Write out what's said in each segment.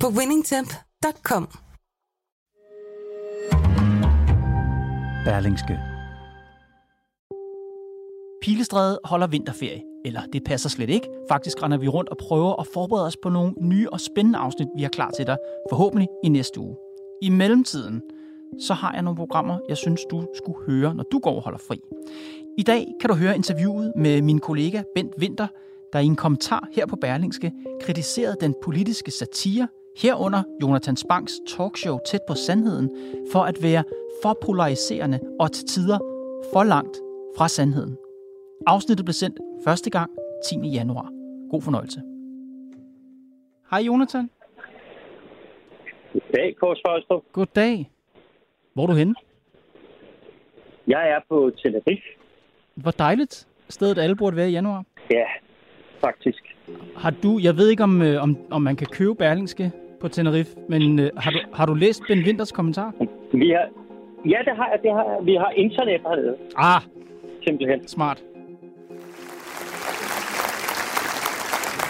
på winningtemp.com. Berlingske. Pilestræde holder vinterferie, eller det passer slet ikke. Faktisk render vi rundt og prøver at forberede os på nogle nye og spændende afsnit, vi har klar til dig, forhåbentlig i næste uge. I mellemtiden, så har jeg nogle programmer, jeg synes, du skulle høre, når du går og holder fri. I dag kan du høre interviewet med min kollega Bent Winter, der i en kommentar her på Berlingske kritiserede den politiske satire, herunder Jonathan Spangs talkshow Tæt på Sandheden, for at være for polariserende og til tider for langt fra sandheden. Afsnittet blev sendt første gang 10. januar. God fornøjelse. Hej Jonathan. Goddag, Kors Førstrup. Goddag. Hvor er du henne? Jeg er på Tenerife. Hvor dejligt stedet alle burde være i januar. Ja, faktisk. Har du, jeg ved ikke om, øh, om, om man kan købe Berlingske på Tenerife, men øh, har, du, har du læst Ben Winters kommentar? Vi har, ja, det har jeg. Det har jeg. Vi har internet hernede, Ah, simpelthen. smart.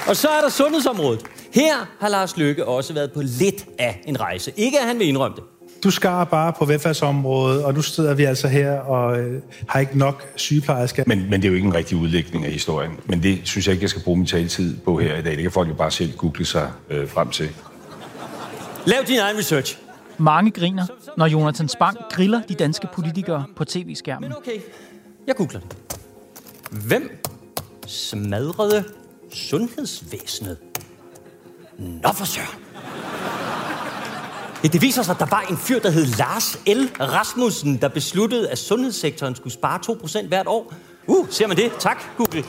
Og så er der sundhedsområdet. Her har Lars Lykke også været på lidt af en rejse. Ikke at han vil indrømme det. Du skar bare på velfærdsområdet, og nu sidder vi altså her og øh, har ikke nok sygeplejersker. Men, men det er jo ikke en rigtig udlægning af historien. Men det synes jeg ikke, jeg skal bruge min taletid på her i dag. Det kan folk jo bare selv google sig øh, frem til. Lav din egen research. Mange griner, når Jonathan Spang griller de danske politikere på tv-skærmen. Men okay, jeg googler det. Hvem smadrede sundhedsvæsenet? Nå for søren. Ja, det viser sig, at der var en fyr, der hed Lars L. Rasmussen, der besluttede, at sundhedssektoren skulle spare 2% hvert år. Uh, ser man det? Tak, Google.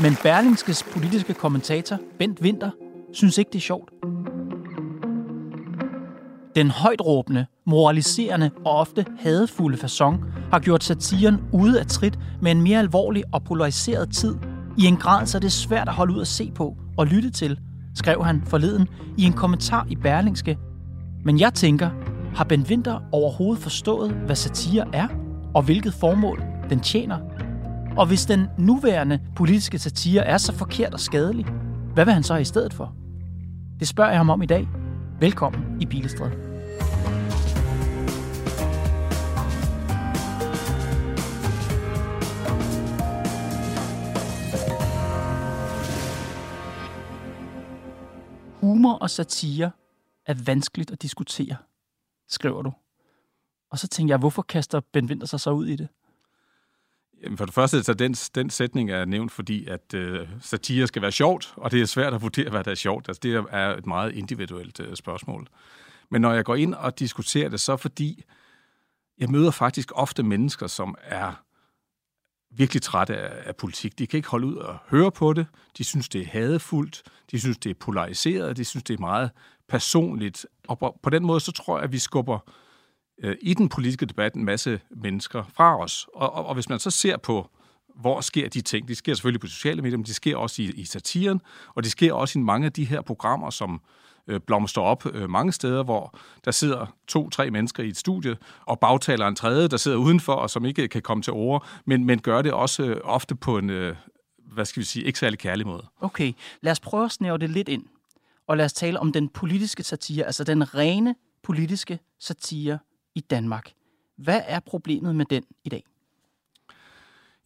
Men Berlingskes politiske kommentator, Bent Winter, synes ikke, det er sjovt. Den højtråbende, moraliserende og ofte hadefulde fason har gjort satiren ude af trit med en mere alvorlig og polariseret tid i en grad, så det er svært at holde ud at se på og lytte til, skrev han forleden i en kommentar i Berlingske. Men jeg tænker, har Ben Winter overhovedet forstået, hvad satire er, og hvilket formål den tjener? Og hvis den nuværende politiske satire er så forkert og skadelig, hvad vil han så i stedet for? Det spørger jeg ham om i dag. Velkommen i Bilestræd. Humor og satire er vanskeligt at diskutere, skriver du. Og så tænker jeg, hvorfor kaster Ben Winter sig så ud i det? Jamen for det første, så den, den sætning er nævnt, fordi at øh, satire skal være sjovt, og det er svært at vurdere, hvad der er sjovt. Altså, det er et meget individuelt øh, spørgsmål. Men når jeg går ind og diskuterer det, så fordi jeg møder faktisk ofte mennesker, som er virkelig trætte af, af politik. De kan ikke holde ud og høre på det. De synes, det er hadefuldt. De synes, det er polariseret. De synes, det er meget personligt. Og på, på den måde, så tror jeg, at vi skubber øh, i den politiske debat en masse mennesker fra os. Og, og, og hvis man så ser på, hvor sker de ting, de sker selvfølgelig på sociale medier, men de sker også i, i satiren, og de sker også i mange af de her programmer, som øh, blomster op øh, mange steder, hvor der sidder to-tre mennesker i et studie, og bagtaler en tredje, der sidder udenfor, og som ikke kan komme til ord, men, men gør det også øh, ofte på en, øh, hvad skal vi sige, ikke særlig kærlig måde. Okay, lad os prøve at snævre det lidt ind. Og lad os tale om den politiske satire, altså den rene politiske satire i Danmark. Hvad er problemet med den i dag?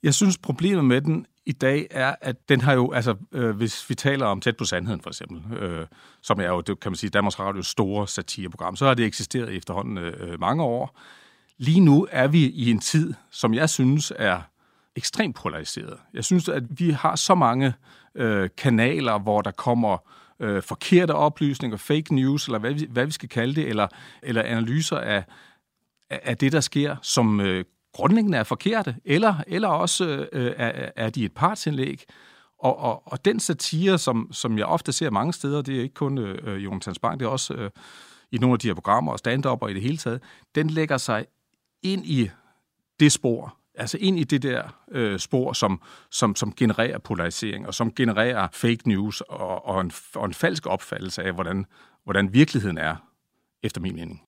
Jeg synes, problemet med den i dag er, at den har jo, altså øh, hvis vi taler om Tæt på Sandheden for eksempel, øh, som er jo, det kan man sige, Danmarks Radios store satireprogram, så har det eksisteret i efterhånden øh, mange år. Lige nu er vi i en tid, som jeg synes er ekstremt polariseret. Jeg synes, at vi har så mange øh, kanaler, hvor der kommer øh, forkerte oplysninger, fake news, eller hvad vi, hvad vi skal kalde det, eller, eller analyser af, af det, der sker, som øh, grundlæggende er forkerte, eller, eller også øh, er, er de et partsindlæg. Og, og, og den satire, som, som jeg ofte ser mange steder, det er ikke kun øh, øh Jonathan Spang, det er også øh, i nogle af de her programmer og stand og i det hele taget, den lægger sig ind i det spor, altså ind i det der øh, spor, som, som, som genererer polarisering, og som genererer fake news og, og, en, og en falsk opfattelse af, hvordan, hvordan virkeligheden er, efter min mening.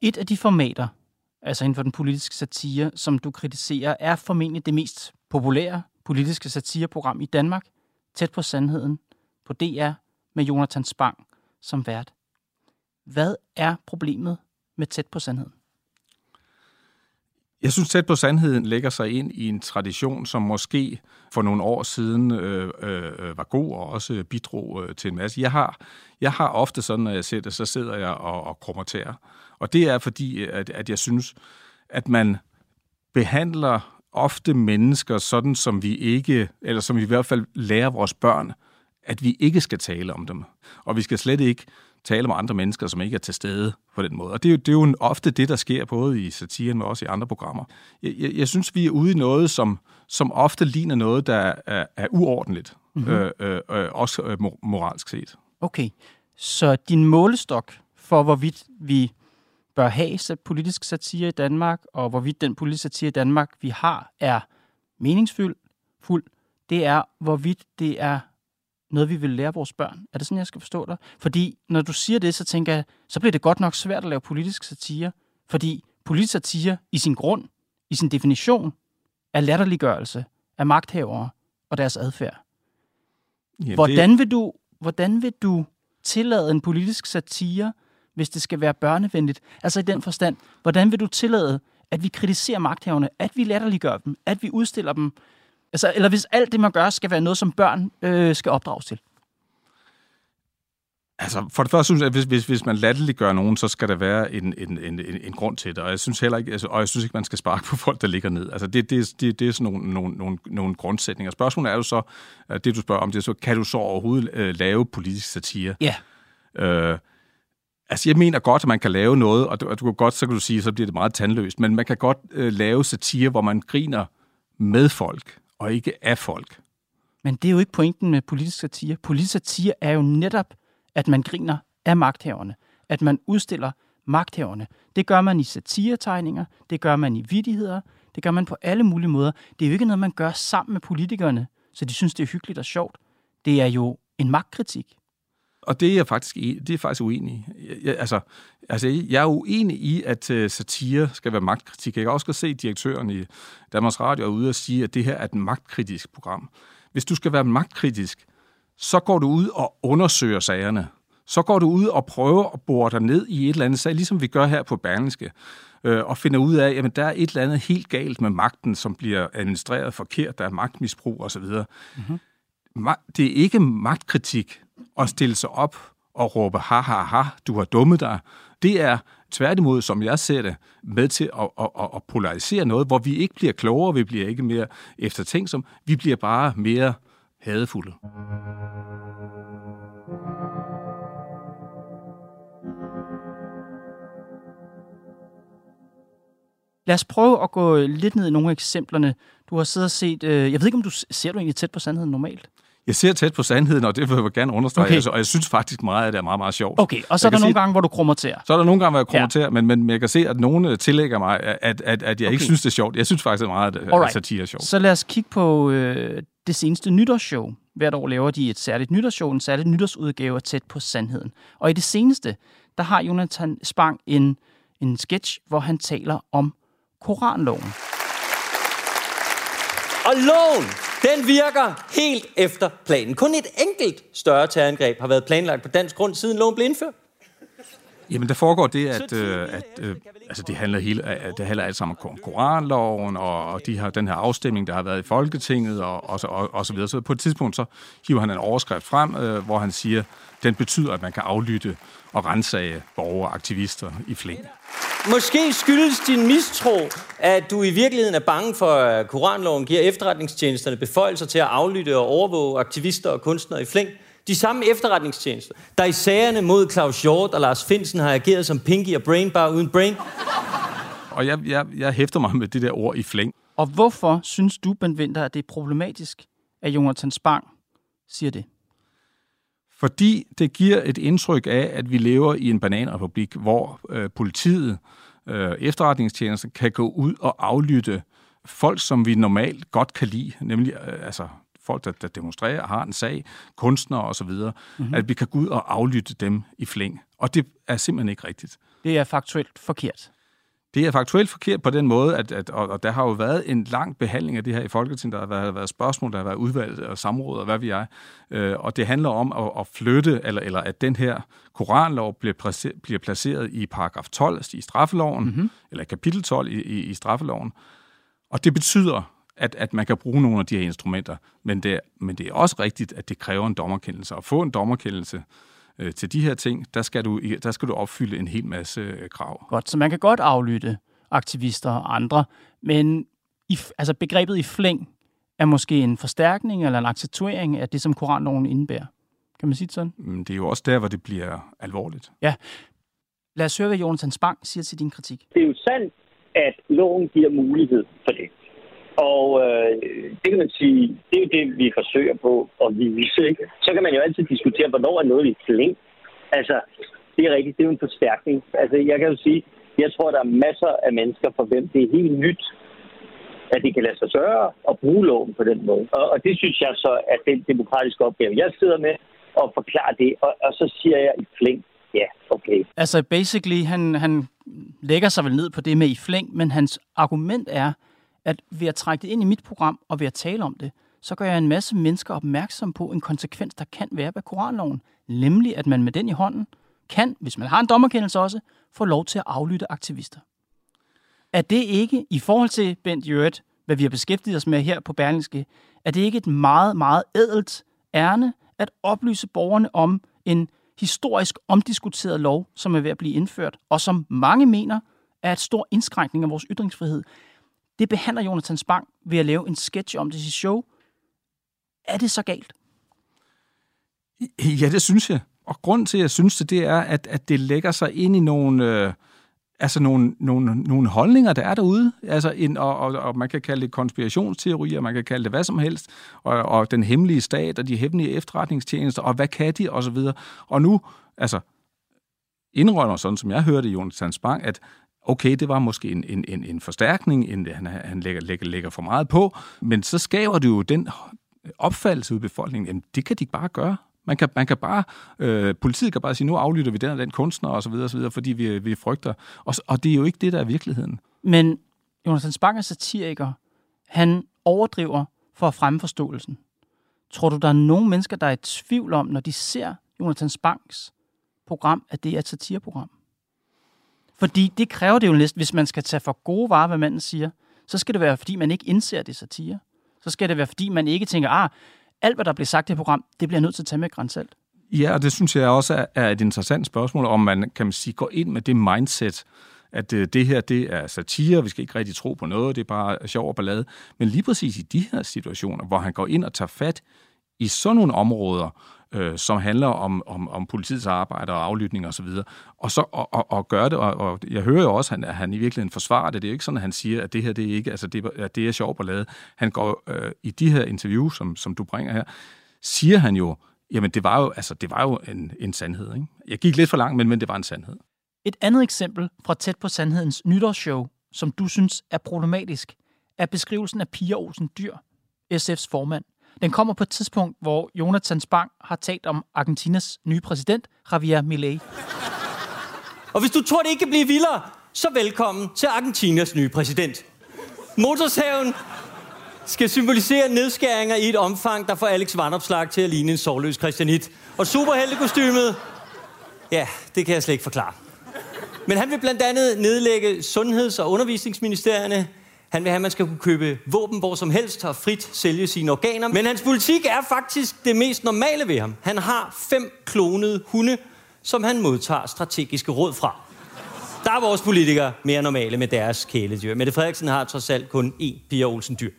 Et af de formater, altså inden for den politiske satire, som du kritiserer, er formentlig det mest populære politiske satireprogram i Danmark, Tæt på Sandheden, på DR med Jonathan Spang som vært. Hvad er problemet med Tæt på Sandheden? Jeg synes, tæt på sandheden lægger sig ind i en tradition, som måske for nogle år siden øh, øh, øh, var god og også bidrog øh, til en masse. Jeg har, jeg har ofte sådan, når jeg ser det, så sidder jeg og, og kommenterer. Og det er fordi, at, at jeg synes, at man behandler ofte mennesker sådan, som vi ikke, eller som vi i hvert fald lærer vores børn, at vi ikke skal tale om dem. Og vi skal slet ikke tale med andre mennesker, som ikke er til stede på den måde. Og det er jo, det er jo ofte det, der sker både i satiren, men også i andre programmer. Jeg, jeg, jeg synes, vi er ude i noget, som, som ofte ligner noget, der er, er uordentligt, mm-hmm. øh, øh, også øh, moralsk set. Okay, så din målestok for, hvorvidt vi bør have politisk satire i Danmark, og hvorvidt den politiske satire i Danmark, vi har, er meningsfuld, fuld, det er, hvorvidt det er noget, vi vil lære vores børn. Er det sådan, jeg skal forstå dig? Fordi når du siger det, så tænker jeg, så bliver det godt nok svært at lave politisk satire. Fordi politisk satire i sin grund, i sin definition, er latterliggørelse af magthavere og deres adfærd. Jamen, hvordan, det... vil du, hvordan vil du tillade en politisk satire, hvis det skal være børnevenligt? Altså i den forstand, hvordan vil du tillade, at vi kritiserer magthaverne, at vi latterliggør dem, at vi udstiller dem Altså, eller hvis alt det, man gør, skal være noget, som børn øh, skal opdrages til? Altså, for det første synes jeg, at hvis, hvis, hvis man latterliggør nogen, så skal der være en, en, en, en grund til det. Og jeg synes heller ikke, altså, og jeg synes ikke, man skal sparke på folk, der ligger ned. Altså, det, det, det, det er sådan nogle, nogle, nogle, nogle grundsætninger. Spørgsmålet er jo så, det du spørger om, det er så, kan du så overhovedet øh, lave politisk satire? Ja. Øh, Altså, jeg mener godt, at man kan lave noget, og du, og du kan godt, så kan du sige, så bliver det meget tandløst, men man kan godt øh, lave satire, hvor man griner med folk og ikke af folk. Men det er jo ikke pointen med politisk satire. Politisk satire er jo netop, at man griner af magthaverne. At man udstiller magthaverne. Det gør man i satiretegninger, det gør man i vidigheder, det gør man på alle mulige måder. Det er jo ikke noget, man gør sammen med politikerne, så de synes, det er hyggeligt og sjovt. Det er jo en magtkritik. Og det er jeg faktisk, e, det er faktisk uenig i. Jeg, altså, altså, jeg er uenig i, at uh, satire skal være magtkritik. Jeg kan også se direktøren i Danmarks Radio er ude og sige, at det her er et magtkritisk program. Hvis du skal være magtkritisk, så går du ud og undersøger sagerne. Så går du ud og prøver at bore dig ned i et eller andet sag, ligesom vi gør her på Berlingske, øh, og finder ud af, at der er et eller andet helt galt med magten, som bliver administreret forkert, der er magtmisbrug osv. Mm-hmm. Det er ikke magtkritik, at stille sig op og råbe, ha, ha, ha, du har dummet dig. Det er tværtimod, som jeg ser det, med til at, at, at, at polarisere noget, hvor vi ikke bliver klogere, vi bliver ikke mere eftertænksom, vi bliver bare mere hadefulde. Lad os prøve at gå lidt ned i nogle af eksemplerne. Du har siddet og set, øh, jeg ved ikke, om du ser du egentlig tæt på sandheden normalt? Jeg ser tæt på sandheden, og det vil jeg gerne understrege, okay. altså, og jeg synes faktisk meget, at det er meget, meget sjovt. Okay, og så er der nogle se, gange, hvor du krummer til. Så er der nogle gange, hvor jeg krummer ja. men, men jeg kan se, at nogen øh, tillægger mig, at, at, at jeg okay. ikke synes, det er sjovt. Jeg synes faktisk, at meget, at Alright. satire er sjovt. Så lad os kigge på øh, det seneste nytårsshow. Hvert år laver de et særligt nytårsshow, en særligt nytårsudgave tæt på sandheden. Og i det seneste, der har Jonathan Spang en, en sketch, hvor han taler om Koranloven. Og loven den virker helt efter planen. Kun et enkelt større terrorangreb har været planlagt på dansk grund, siden loven blev indført. Jamen, der foregår det, at, øh, at øh, altså, det, handler hele, det handler alt sammen om koranloven, og, og de har den her afstemning, der har været i Folketinget, og, og, og, og så videre. Så på et tidspunkt, så hiver han en overskrift frem, øh, hvor han siger, den betyder, at man kan aflytte og rensage borgere og aktivister i flæng. Måske skyldes din mistro, at du i virkeligheden er bange for, at koranloven giver efterretningstjenesterne beføjelser til at aflytte og overvåge aktivister og kunstnere i flæng. De samme efterretningstjenester, der i sagerne mod Claus Hjort og Lars Finsen har ageret som Pinky og Brain bare uden brain. Og jeg, jeg, jeg hæfter mig med det der ord i flæng. Og hvorfor synes du, Ben Winter, at det er problematisk, at Jonathan Spang siger det? Fordi det giver et indtryk af, at vi lever i en bananrepublik, hvor øh, politiet, øh, efterretningstjenester, kan gå ud og aflytte folk, som vi normalt godt kan lide, nemlig øh, altså folk, der, der demonstrerer, har en sag, kunstnere osv., mm-hmm. at vi kan gå ud og aflytte dem i flæng. Og det er simpelthen ikke rigtigt. Det er faktuelt forkert. Det er faktuelt forkert på den måde, at, at og, og der har jo været en lang behandling af det her i Folketinget. Der har været, været spørgsmål, der har været udvalgt og samråd og hvad vi er. Øh, og det handler om at, at flytte, eller, eller at den her koranlov bliver, placeret, bliver placeret i paragraf 12 i straffeloven, mm-hmm. eller kapitel 12 i, i, i straffeloven. Og det betyder, at, at man kan bruge nogle af de her instrumenter. Men det, men det er også rigtigt, at det kræver en dommerkendelse. At få en dommerkendelse øh, til de her ting, der skal, du, der skal du opfylde en hel masse øh, krav. Godt, så man kan godt aflytte aktivister og andre, men i, altså begrebet i flæng er måske en forstærkning eller en accentuering af det, som koranloven indebærer. Kan man sige det sådan? Mm, det er jo også der, hvor det bliver alvorligt. Ja. Lad os høre, hvad Jonathan Spang siger til din kritik. Det er jo sandt, at loven giver mulighed for det. Og øh, det kan man sige, det er jo det, vi forsøger på at vise. Ikke? Så kan man jo altid diskutere, hvornår er noget i flæng. Altså, det er rigtigt, det er jo en forstærkning. Altså, jeg kan jo sige, jeg tror, der er masser af mennesker, for hvem det er helt nyt, at det kan lade sig gøre at bruge loven på den måde. Og, og det synes jeg så er den demokratiske opgave, jeg sidder med, at forklare det. Og, og så siger jeg i flæng, ja, okay. Altså, basically, han, han lægger sig vel ned på det med i flæng, men hans argument er, at ved at trække det ind i mit program og ved at tale om det, så gør jeg en masse mennesker opmærksom på en konsekvens, der kan være ved koranloven. Nemlig, at man med den i hånden kan, hvis man har en dommerkendelse også, få lov til at aflytte aktivister. Er det ikke, i forhold til Bent Jørget, hvad vi har beskæftiget os med her på Berlingske, er det ikke et meget, meget ædelt ærne at oplyse borgerne om en historisk omdiskuteret lov, som er ved at blive indført, og som mange mener er et stor indskrænkning af vores ytringsfrihed. Det behandler Jonathan Spang ved at lave en sketch om det i show. Er det så galt? Ja, det synes jeg. Og grund til, at jeg synes det, det er, at, at det lægger sig ind i nogle, øh, altså nogle, nogle, nogle holdninger, der er derude. Altså en, og, og, og man kan kalde det konspirationsteorier, man kan kalde det hvad som helst, og, og den hemmelige stat, og de hemmelige efterretningstjenester, og hvad kan de, og så videre. Og nu, altså, indrømmer sådan, som jeg hørte Jonathan Spang, at okay, det var måske en, en, en, en forstærkning, en, han, han lægger, lægger, lægger for meget på, men så skaber det jo den opfattelse ud i befolkningen, jamen det kan de bare gøre. Man kan, man kan bare, øh, politiet kan bare sige, nu aflytter vi den og den kunstner og så videre, og så videre fordi vi, vi frygter. Og, og det er jo ikke det, der er virkeligheden. Men Jonathan Spang er satiriker. Han overdriver for at fremme forståelsen. Tror du, der er nogen mennesker, der er i tvivl om, når de ser Jonathan Spangs program, at det er et satireprogram? Fordi det kræver det jo næsten, hvis man skal tage for gode varer, hvad manden siger, så skal det være, fordi man ikke indser det satire. Så skal det være, fordi man ikke tænker, ah, alt hvad der bliver sagt i det program, det bliver nødt til at tage med grænsalt. Ja, og det synes jeg også er et interessant spørgsmål, om man, kan man sige, går ind med det mindset, at øh, det her, det er satire, vi skal ikke rigtig tro på noget, det er bare sjov og ballade. Men lige præcis i de her situationer, hvor han går ind og tager fat i sådan nogle områder, øh, som handler om, om, om politiets arbejde og aflytning osv., og, og så og, og, og gøre det, og, og jeg hører jo også, at han, at han i virkeligheden forsvarer det. Det er jo ikke sådan, at han siger, at det her det er ikke, altså det, at det er sjovt at lade. Han går øh, i de her interviews, som, som du bringer her, siger han jo, jamen det var jo, altså, det var jo en, en sandhed. Ikke? Jeg gik lidt for langt, men, men det var en sandhed. Et andet eksempel fra Tæt på Sandhedens nytårsshow, som du synes er problematisk, er beskrivelsen af Pia Olsen Dyr, SF's formand. Den kommer på et tidspunkt, hvor Jonathan Spang har talt om Argentinas nye præsident, Javier Milei. Og hvis du tror, det ikke kan blive vildere, så velkommen til Argentinas nye præsident. Motorshaven skal symbolisere nedskæringer i et omfang, der får Alex Vandopslag til at ligne en sårløs Christianit. Og superheltekostymet, ja, det kan jeg slet ikke forklare. Men han vil blandt andet nedlægge sundheds- og undervisningsministerierne, han vil have, at man skal kunne købe våben hvor som helst og frit sælge sine organer. Men hans politik er faktisk det mest normale ved ham. Han har fem klonede hunde, som han modtager strategiske råd fra. Der er vores politikere mere normale med deres kæledyr. Mette Frederiksen har trods alt kun én Pia Olsen dyr.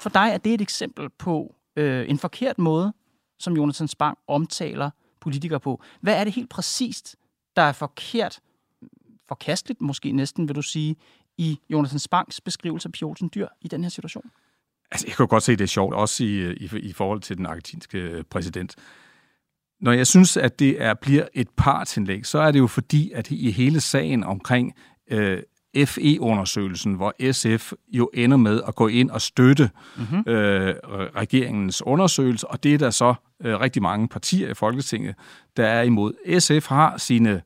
For dig er det et eksempel på øh, en forkert måde, som Jonathan Spang omtaler politikere på. Hvad er det helt præcist, der er forkert forkasteligt, måske næsten, vil du sige, i Jonathan Spangs beskrivelse af Pioten Dyr i den her situation? Altså, jeg kan godt se, det er sjovt, også i, i, i forhold til den argentinske præsident. Når jeg synes, at det er, bliver et partindlæg, så er det jo fordi, at i hele sagen omkring øh, FE-undersøgelsen, hvor SF jo ender med at gå ind og støtte mm-hmm. øh, regeringens undersøgelse, og det er der så øh, rigtig mange partier i Folketinget, der er imod. SF har sine øh,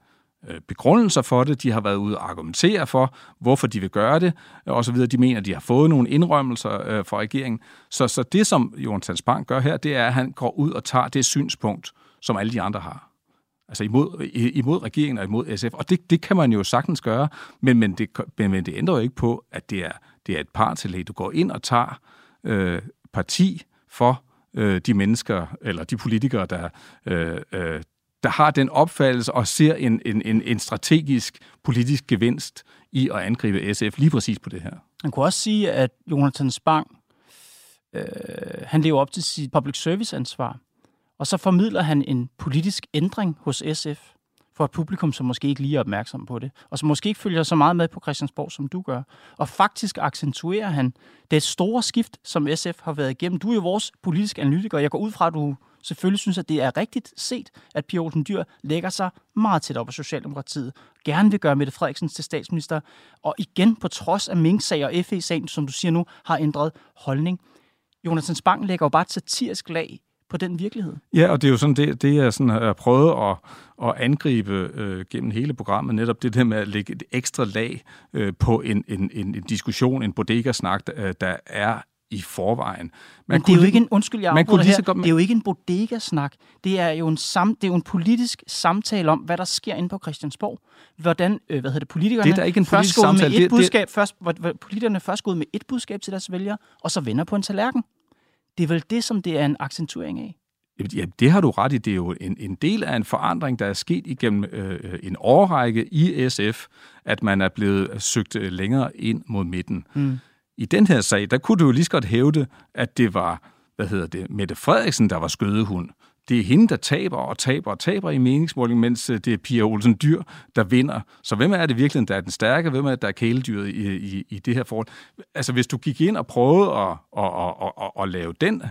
Øh, begrundelser for det, de har været ude og argumentere for, hvorfor de vil gøre det, øh, og så videre. De mener, de har fået nogle indrømmelser øh, fra regeringen. Så, så det, som Jonas Bank gør her, det er, at han går ud og tager det synspunkt, som alle de andre har. Altså imod, imod regeringen og imod SF. Og det, det kan man jo sagtens gøre, men, men, det, men, men det ændrer jo ikke på, at det er, det er et partillæg. Du går ind og tager øh, parti for øh, de mennesker, eller de politikere, der, øh, øh, der har den opfattelse og ser en, en, en, en strategisk politisk gevinst i at angribe SF lige præcis på det her. Man kunne også sige, at Jonathan Spang, øh, han lever op til sit public service ansvar. Og så formidler han en politisk ændring hos SF for et publikum, som måske ikke lige er opmærksom på det, og som måske ikke følger så meget med på Christiansborg, som du gør. Og faktisk accentuerer han det store skift, som SF har været igennem. Du er jo vores politiske analytiker, og jeg går ud fra, at du selvfølgelig synes, at det er rigtigt set, at Pia Olsen Dyr lægger sig meget tæt op af Socialdemokratiet, gerne vil gøre Mette Frederiksen til statsminister, og igen på trods af Mink-sag og FE-sagen, som du siger nu, har ændret holdning. Jonathan Spang lægger jo bare et satirisk lag på den virkelighed. Ja, og det er jo sådan, det, det jeg sådan har prøvet at, at angribe øh, gennem hele programmet, netop det der med at lægge et ekstra lag øh, på en, en, en, en diskussion, en bodega-snak, der, der er i forvejen. Man Men det er jo ikke en, undskyld, jeg man kunne lige så godt, det er jo ikke en bodega-snak. Det er jo en, sam, det er jo en politisk samtale om, hvad der sker inde på Christiansborg. Hvordan, øh, hvad hedder det, politikerne det er ikke en først samtale. med et det, budskab, det... først, hvor, politikerne først går ud med et budskab til deres vælgere, og så vender på en tallerken. Det er vel det, som det er en accentuering af? Ja, det har du ret i. Det er jo en, en del af en forandring, der er sket igennem øh, en årrække i SF, at man er blevet søgt øh, længere ind mod midten. Mm. I den her sag, der kunne du jo lige så godt hævde, at det var, hvad hedder det, Mette Frederiksen, der var skødehund. Det er hende, der taber og taber og taber i meningsmåling, mens øh, det er Pia Olsen Dyr, der vinder. Så hvem er det virkelig, der er den stærke? Hvem er det, der er kæledyret i, i, i det her forhold? Altså, hvis du gik ind og prøvede at, at, at, at, at, lave den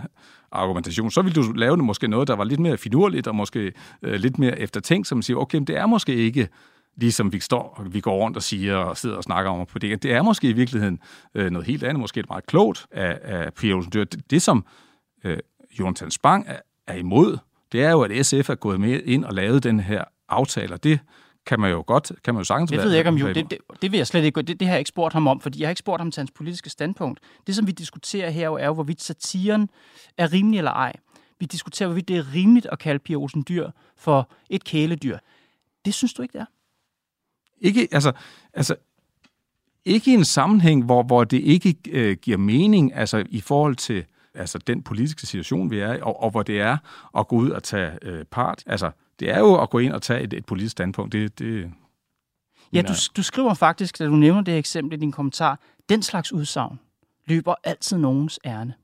argumentation, så ville du lave det måske noget, der var lidt mere finurligt og måske øh, lidt mere eftertænkt, som siger, okay, det er måske ikke ligesom vi står vi går rundt og siger og sidder og snakker om på det. Det er måske i virkeligheden øh, noget helt andet, måske meget klogt af, af Pia Olsen Dyr. Det, det som øh, Jonathan Spang er, er imod, det er jo, at SF er gået med ind og lavet den her aftale, og det kan man jo godt, kan man jo sagtens Det ved jeg ikke om jo, det, det, det vil jeg slet ikke, det, det har jeg ikke spurgt ham om, fordi jeg har ikke spurgt ham til hans politiske standpunkt. Det, som vi diskuterer her, er jo, hvorvidt satiren er rimelig eller ej. Vi diskuterer, hvorvidt det er rimeligt at kalde Pia Olsen Dyr for et kæledyr. Det synes du ikke, det er? Ikke, altså, altså, ikke i en sammenhæng, hvor, hvor det ikke øh, giver mening, altså i forhold til altså den politiske situation, vi er i, og, og hvor det er at gå ud og tage øh, part. Altså, det er jo at gå ind og tage et, et politisk standpunkt. Det, det, ja, du, du skriver faktisk, da du nævner det eksempel i din kommentar, den slags udsagn løber altid nogens ærne.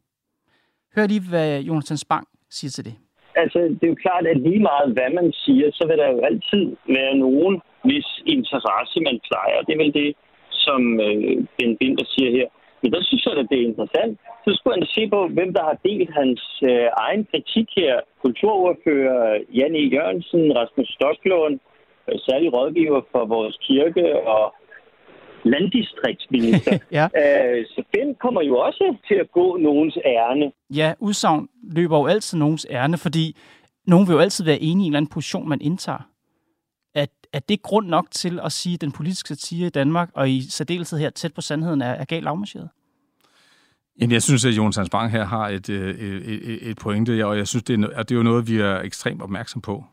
Hør lige, hvad Jonathan Spang siger til det. Altså, det er jo klart, at lige meget hvad man siger, så vil der jo altid være nogen, hvis interesse man plejer. Det er vel det, som øh, Ben Binder siger her. Men der synes jeg, at det er interessant. Så skulle han se på, hvem der har delt hans øh, egen kritik her. Kulturordfører Jan E. Jørgensen, Rasmus Stoklund, øh, særlig rådgiver for vores kirke og landdistriktsminister. ja. øh, så den kommer jo også til at gå nogens ærne. Ja, udsagn løber jo altid nogens ærne, fordi nogen vil jo altid være enige i en eller anden position, man indtager. At, det grund nok til at sige, at den politiske satire i Danmark, og i særdeleshed her tæt på sandheden, er, er galt afmarcheret? Jamen, jeg synes, at Jonas Hans Bang her har et, øh, et, et, et pointe, og jeg synes, det er, det er jo noget, vi er ekstremt opmærksom på.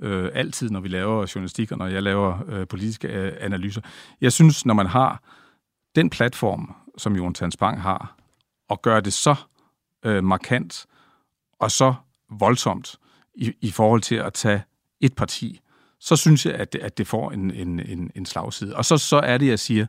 Øh, altid, når vi laver journalistik, og når jeg laver øh, politiske øh, analyser. Jeg synes, når man har den platform, som Jonas Hans Bang har, og gør det så øh, markant og så voldsomt i, i forhold til at tage et parti, så synes jeg, at det, at det får en, en, en, en slagside. Og så, så er det, jeg siger,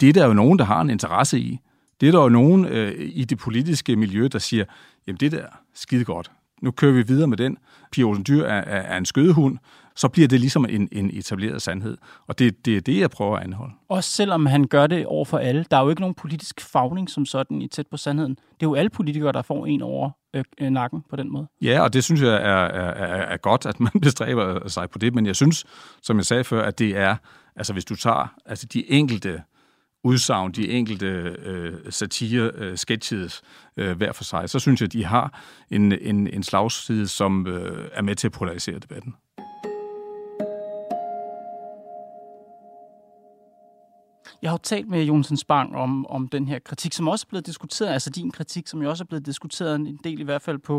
det er der jo nogen, der har en interesse i. Det er der jo nogen øh, i det politiske miljø, der siger, jamen det der skide godt, nu kører vi videre med den. Pia Olsen Dyr er, er, er en skødehund, så bliver det ligesom en, en etableret sandhed. Og det, det er det, jeg prøver at anholde. Også selvom han gør det over for alle. Der er jo ikke nogen politisk fagning som sådan i tæt på sandheden. Det er jo alle politikere, der får en over øh, nakken på den måde. Ja, og det synes jeg er, er, er, er godt, at man bestræber sig på det. Men jeg synes, som jeg sagde før, at det er, altså hvis du tager altså de enkelte udsagn, de enkelte øh, satire øh, sketches øh, hver for sig, så synes jeg, at de har en, en, en slagside, som øh, er med til at polarisere debatten. Jeg har jo talt med Jonsen Spang om, om den her kritik, som også er blevet diskuteret, altså din kritik, som jo også er blevet diskuteret en del i hvert fald på,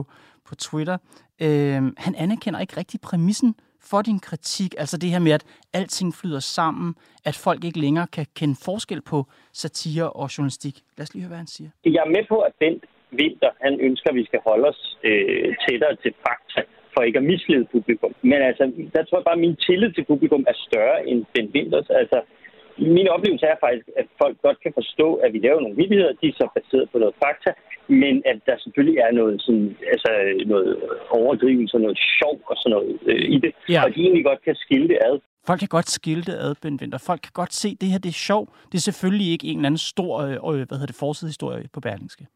på Twitter. Øh, han anerkender ikke rigtig præmissen for din kritik, altså det her med, at alting flyder sammen, at folk ikke længere kan kende forskel på satire og journalistik. Lad os lige høre, hvad han siger. Jeg er med på, at den vinter, han ønsker, at vi skal holde os øh, tættere til fakta, for ikke at mislede publikum. Men altså, der tror jeg bare, at min tillid til publikum er større end den vinters. Altså, min oplevelse er faktisk, at folk godt kan forstå, at vi laver nogle vidigheder, de er så baseret på noget fakta, men at der selvfølgelig er noget, sådan, altså noget overdrivelse og noget sjov og sådan noget øh, i det, ja. og de egentlig godt kan skille det ad. Folk kan godt skille det ad, Ben Winter. Folk kan godt se, at det her det er sjov. Det er selvfølgelig ikke en eller anden stor øh, øh hvad hedder det, forsidehistorie på Berlingske.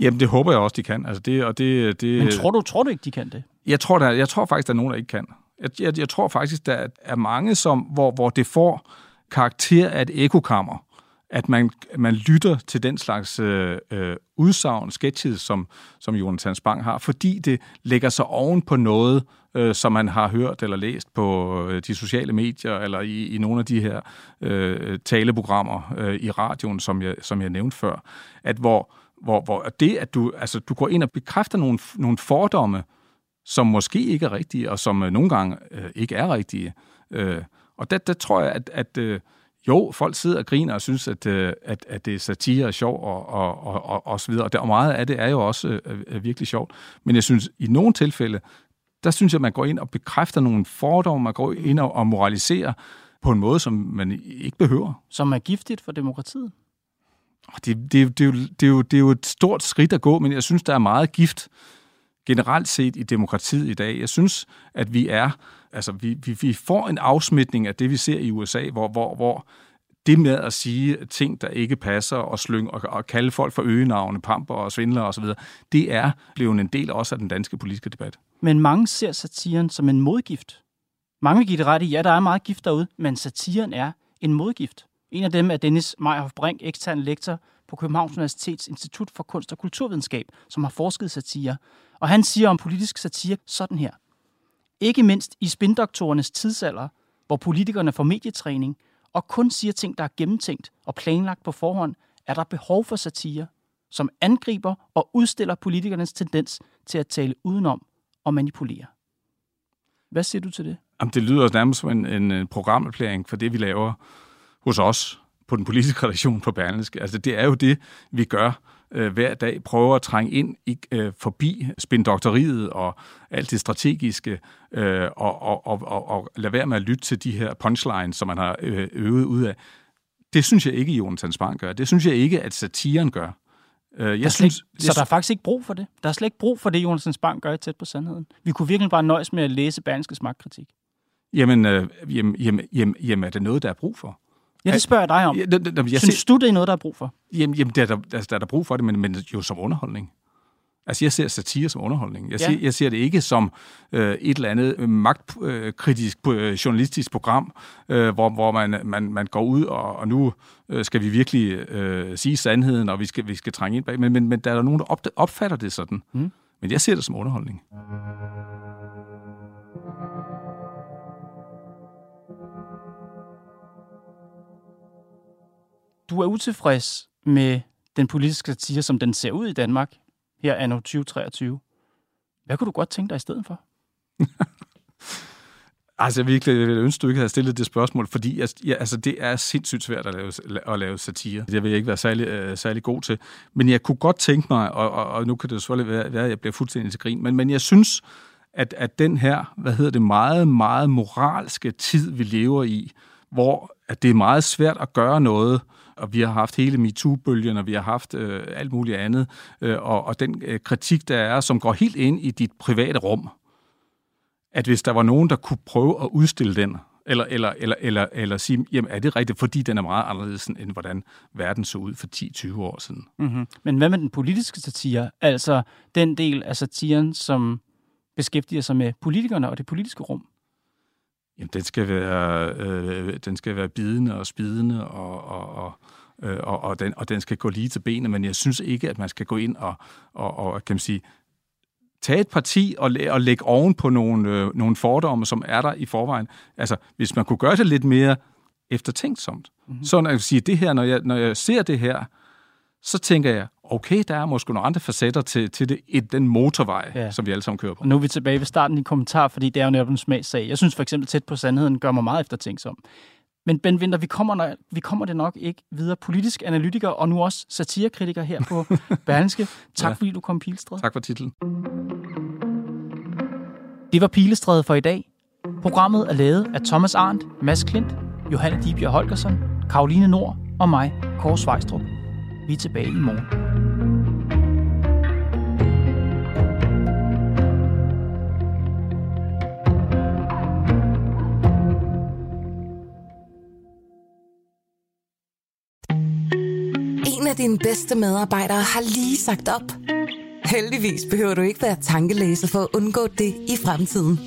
Jamen, det håber jeg også, de kan. Altså, det, og det, det, Men tror du, tror du ikke, de kan det? Jeg tror, der, jeg tror faktisk, der er nogen, der ikke kan. Jeg, jeg, jeg tror faktisk, der er mange, som, hvor, hvor det får karakter af et ekokammer. At man, man lytter til den slags øh, øh, udsagn, sketches, som, som Jonathan Spang har, fordi det lægger sig oven på noget, øh, som man har hørt eller læst på øh, de sociale medier, eller i, i nogle af de her øh, taleprogrammer øh, i radioen, som jeg, som jeg nævnte før. At hvor, hvor, hvor det, at du, altså, du går ind og bekræfter nogle, nogle fordomme, som måske ikke er rigtige, og som øh, nogle gange øh, ikke er rigtige, øh, og der, der tror jeg, at, at øh, jo, folk sidder og griner og synes, at, øh, at, at det er satire og sjov og, og, og, og, og så videre. Og, der, og meget af det er jo også øh, virkelig sjovt. Men jeg synes, i nogle tilfælde, der synes jeg, at man går ind og bekræfter nogle fordomme, man går ind og, og moraliserer på en måde, som man ikke behøver. Som er giftigt for demokratiet? Det, det, det, er jo, det, er jo, det er jo et stort skridt at gå, men jeg synes, der er meget gift generelt set i demokratiet i dag. Jeg synes, at vi er, altså vi, vi, vi får en afsmitning af det, vi ser i USA, hvor, hvor, hvor det med at sige ting, der ikke passer, og slyng og, og kalde folk for øgenavne, pamper og svindlere osv., det er blevet en del også af den danske politiske debat. Men mange ser satiren som en modgift. Mange vil give det ret i, ja, der er meget gift derude, men satiren er en modgift. En af dem er Dennis Meyerhoff Brink, ekstern lektor på Københavns Universitets Institut for Kunst og Kulturvidenskab, som har forsket satire. Og han siger om politisk satire sådan her. Ikke mindst i spindoktorernes tidsalder, hvor politikerne får medietræning og kun siger ting, der er gennemtænkt og planlagt på forhånd, er der behov for satire, som angriber og udstiller politikernes tendens til at tale udenom og manipulere. Hvad siger du til det? Jamen, det lyder nærmest som en, en programerklæring for det, vi laver hos os på den politiske redaktion på Berlingske. Altså, det er jo det, vi gør øh, hver dag, prøver at trænge ind i, øh, forbi spindoktoriet og alt det strategiske, øh, og, og, og, og, og lade være med at lytte til de her punchlines, som man har øh, øvet ud af. Det synes jeg ikke, Jonathan Spahn gør. Det synes jeg ikke, at satiren gør. Øh, jeg synes, ikke, så der er faktisk ikke brug for det? Der er slet ikke brug for det, Jonathan Spahn gør tæt på sandheden? Vi kunne virkelig bare nøjes med at læse Berlingskes magtkritik. Jamen, øh, jamen, jamen, jamen, jamen, er det noget, der er brug for? Ja, det spørger jeg dig om. Ja, det, det, jeg Synes ser, du, det er noget, der er brug for? Jamen, jamen der, der, der, der er der brug for det, men, men jo som underholdning. Altså, jeg ser satire som underholdning. Jeg, ja. ser, jeg ser det ikke som øh, et eller andet øh, magtkritisk øh, journalistisk program, øh, hvor, hvor man, man, man går ud, og, og nu øh, skal vi virkelig øh, sige sandheden, og vi skal, vi skal trænge ind bag. Men, men, men der er der nogen, der op, opfatter det sådan. Mm. Men jeg ser det som underholdning. Du er utilfreds med den politiske satire, som den ser ud i Danmark her anno 2023. Hvad kunne du godt tænke dig i stedet for? altså, jeg virkelig jeg ville ønske, du ikke havde stillet det spørgsmål, fordi jeg, ja, altså, det er sindssygt svært at lave, at lave satire. Det vil jeg ikke være særlig, uh, særlig god til. Men jeg kunne godt tænke mig, og, og, og nu kan det selvfølgelig være, være, at jeg bliver fuldstændig til grin, men, men jeg synes, at, at den her, hvad hedder det, meget, meget moralske tid, vi lever i, hvor at det er meget svært at gøre noget, og vi har haft hele MeToo-bølgen, og vi har haft øh, alt muligt andet, øh, og, og den øh, kritik, der er, som går helt ind i dit private rum, at hvis der var nogen, der kunne prøve at udstille den, eller, eller, eller, eller, eller sige, jamen er det rigtigt, fordi den er meget anderledes, end hvordan verden så ud for 10-20 år siden. Mm-hmm. Men hvad med den politiske satire? Altså den del af satiren, som beskæftiger sig med politikerne og det politiske rum? Jamen, den skal være, øh, den skal være bidende og spidende, og, og, og, øh, og, og, den, og den skal gå lige til benene, men jeg synes ikke, at man skal gå ind og, og, og kan man sige, tage et parti og, og lægge oven på nogle, øh, nogle fordomme, som er der i forvejen. Altså, hvis man kunne gøre det lidt mere eftertænksomt, mm-hmm. så når jeg siger det her, når jeg, når jeg ser det her, så tænker jeg, okay, der er måske nogle andre facetter til, til det, i den motorvej, ja. som vi alle sammen kører på. Og nu er vi tilbage ved starten i kommentar, fordi det er jo netop en smagssag. Jeg synes for eksempel tæt på sandheden gør mig meget eftertænksom. Men Ben Winter, vi kommer, vi kommer det nok ikke videre. Politisk analytiker og nu også satirekritiker her på Berlingske. Tak ja. fordi du kom, Pilestræd. Tak for titlen. Det var Pilestræd for i dag. Programmet er lavet af Thomas Arndt, Mads Klint, Johanne Dibjerg Holgersen, Karoline Nord og mig, Kåre Svejstrup. Vi er tilbage i morgen. En af dine bedste medarbejdere har lige sagt op. Heldigvis behøver du ikke være tankelæser for at undgå det i fremtiden.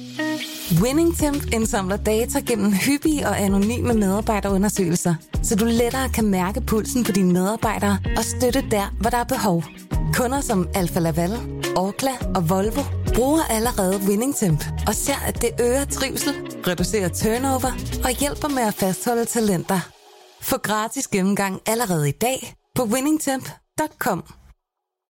WinningTemp indsamler data gennem hyppige og anonyme medarbejderundersøgelser, så du lettere kan mærke pulsen på dine medarbejdere og støtte der, hvor der er behov. Kunder som Alfa Laval, Orkla og Volvo bruger allerede WinningTemp og ser, at det øger trivsel, reducerer turnover og hjælper med at fastholde talenter. Få gratis gennemgang allerede i dag på winningtemp.com.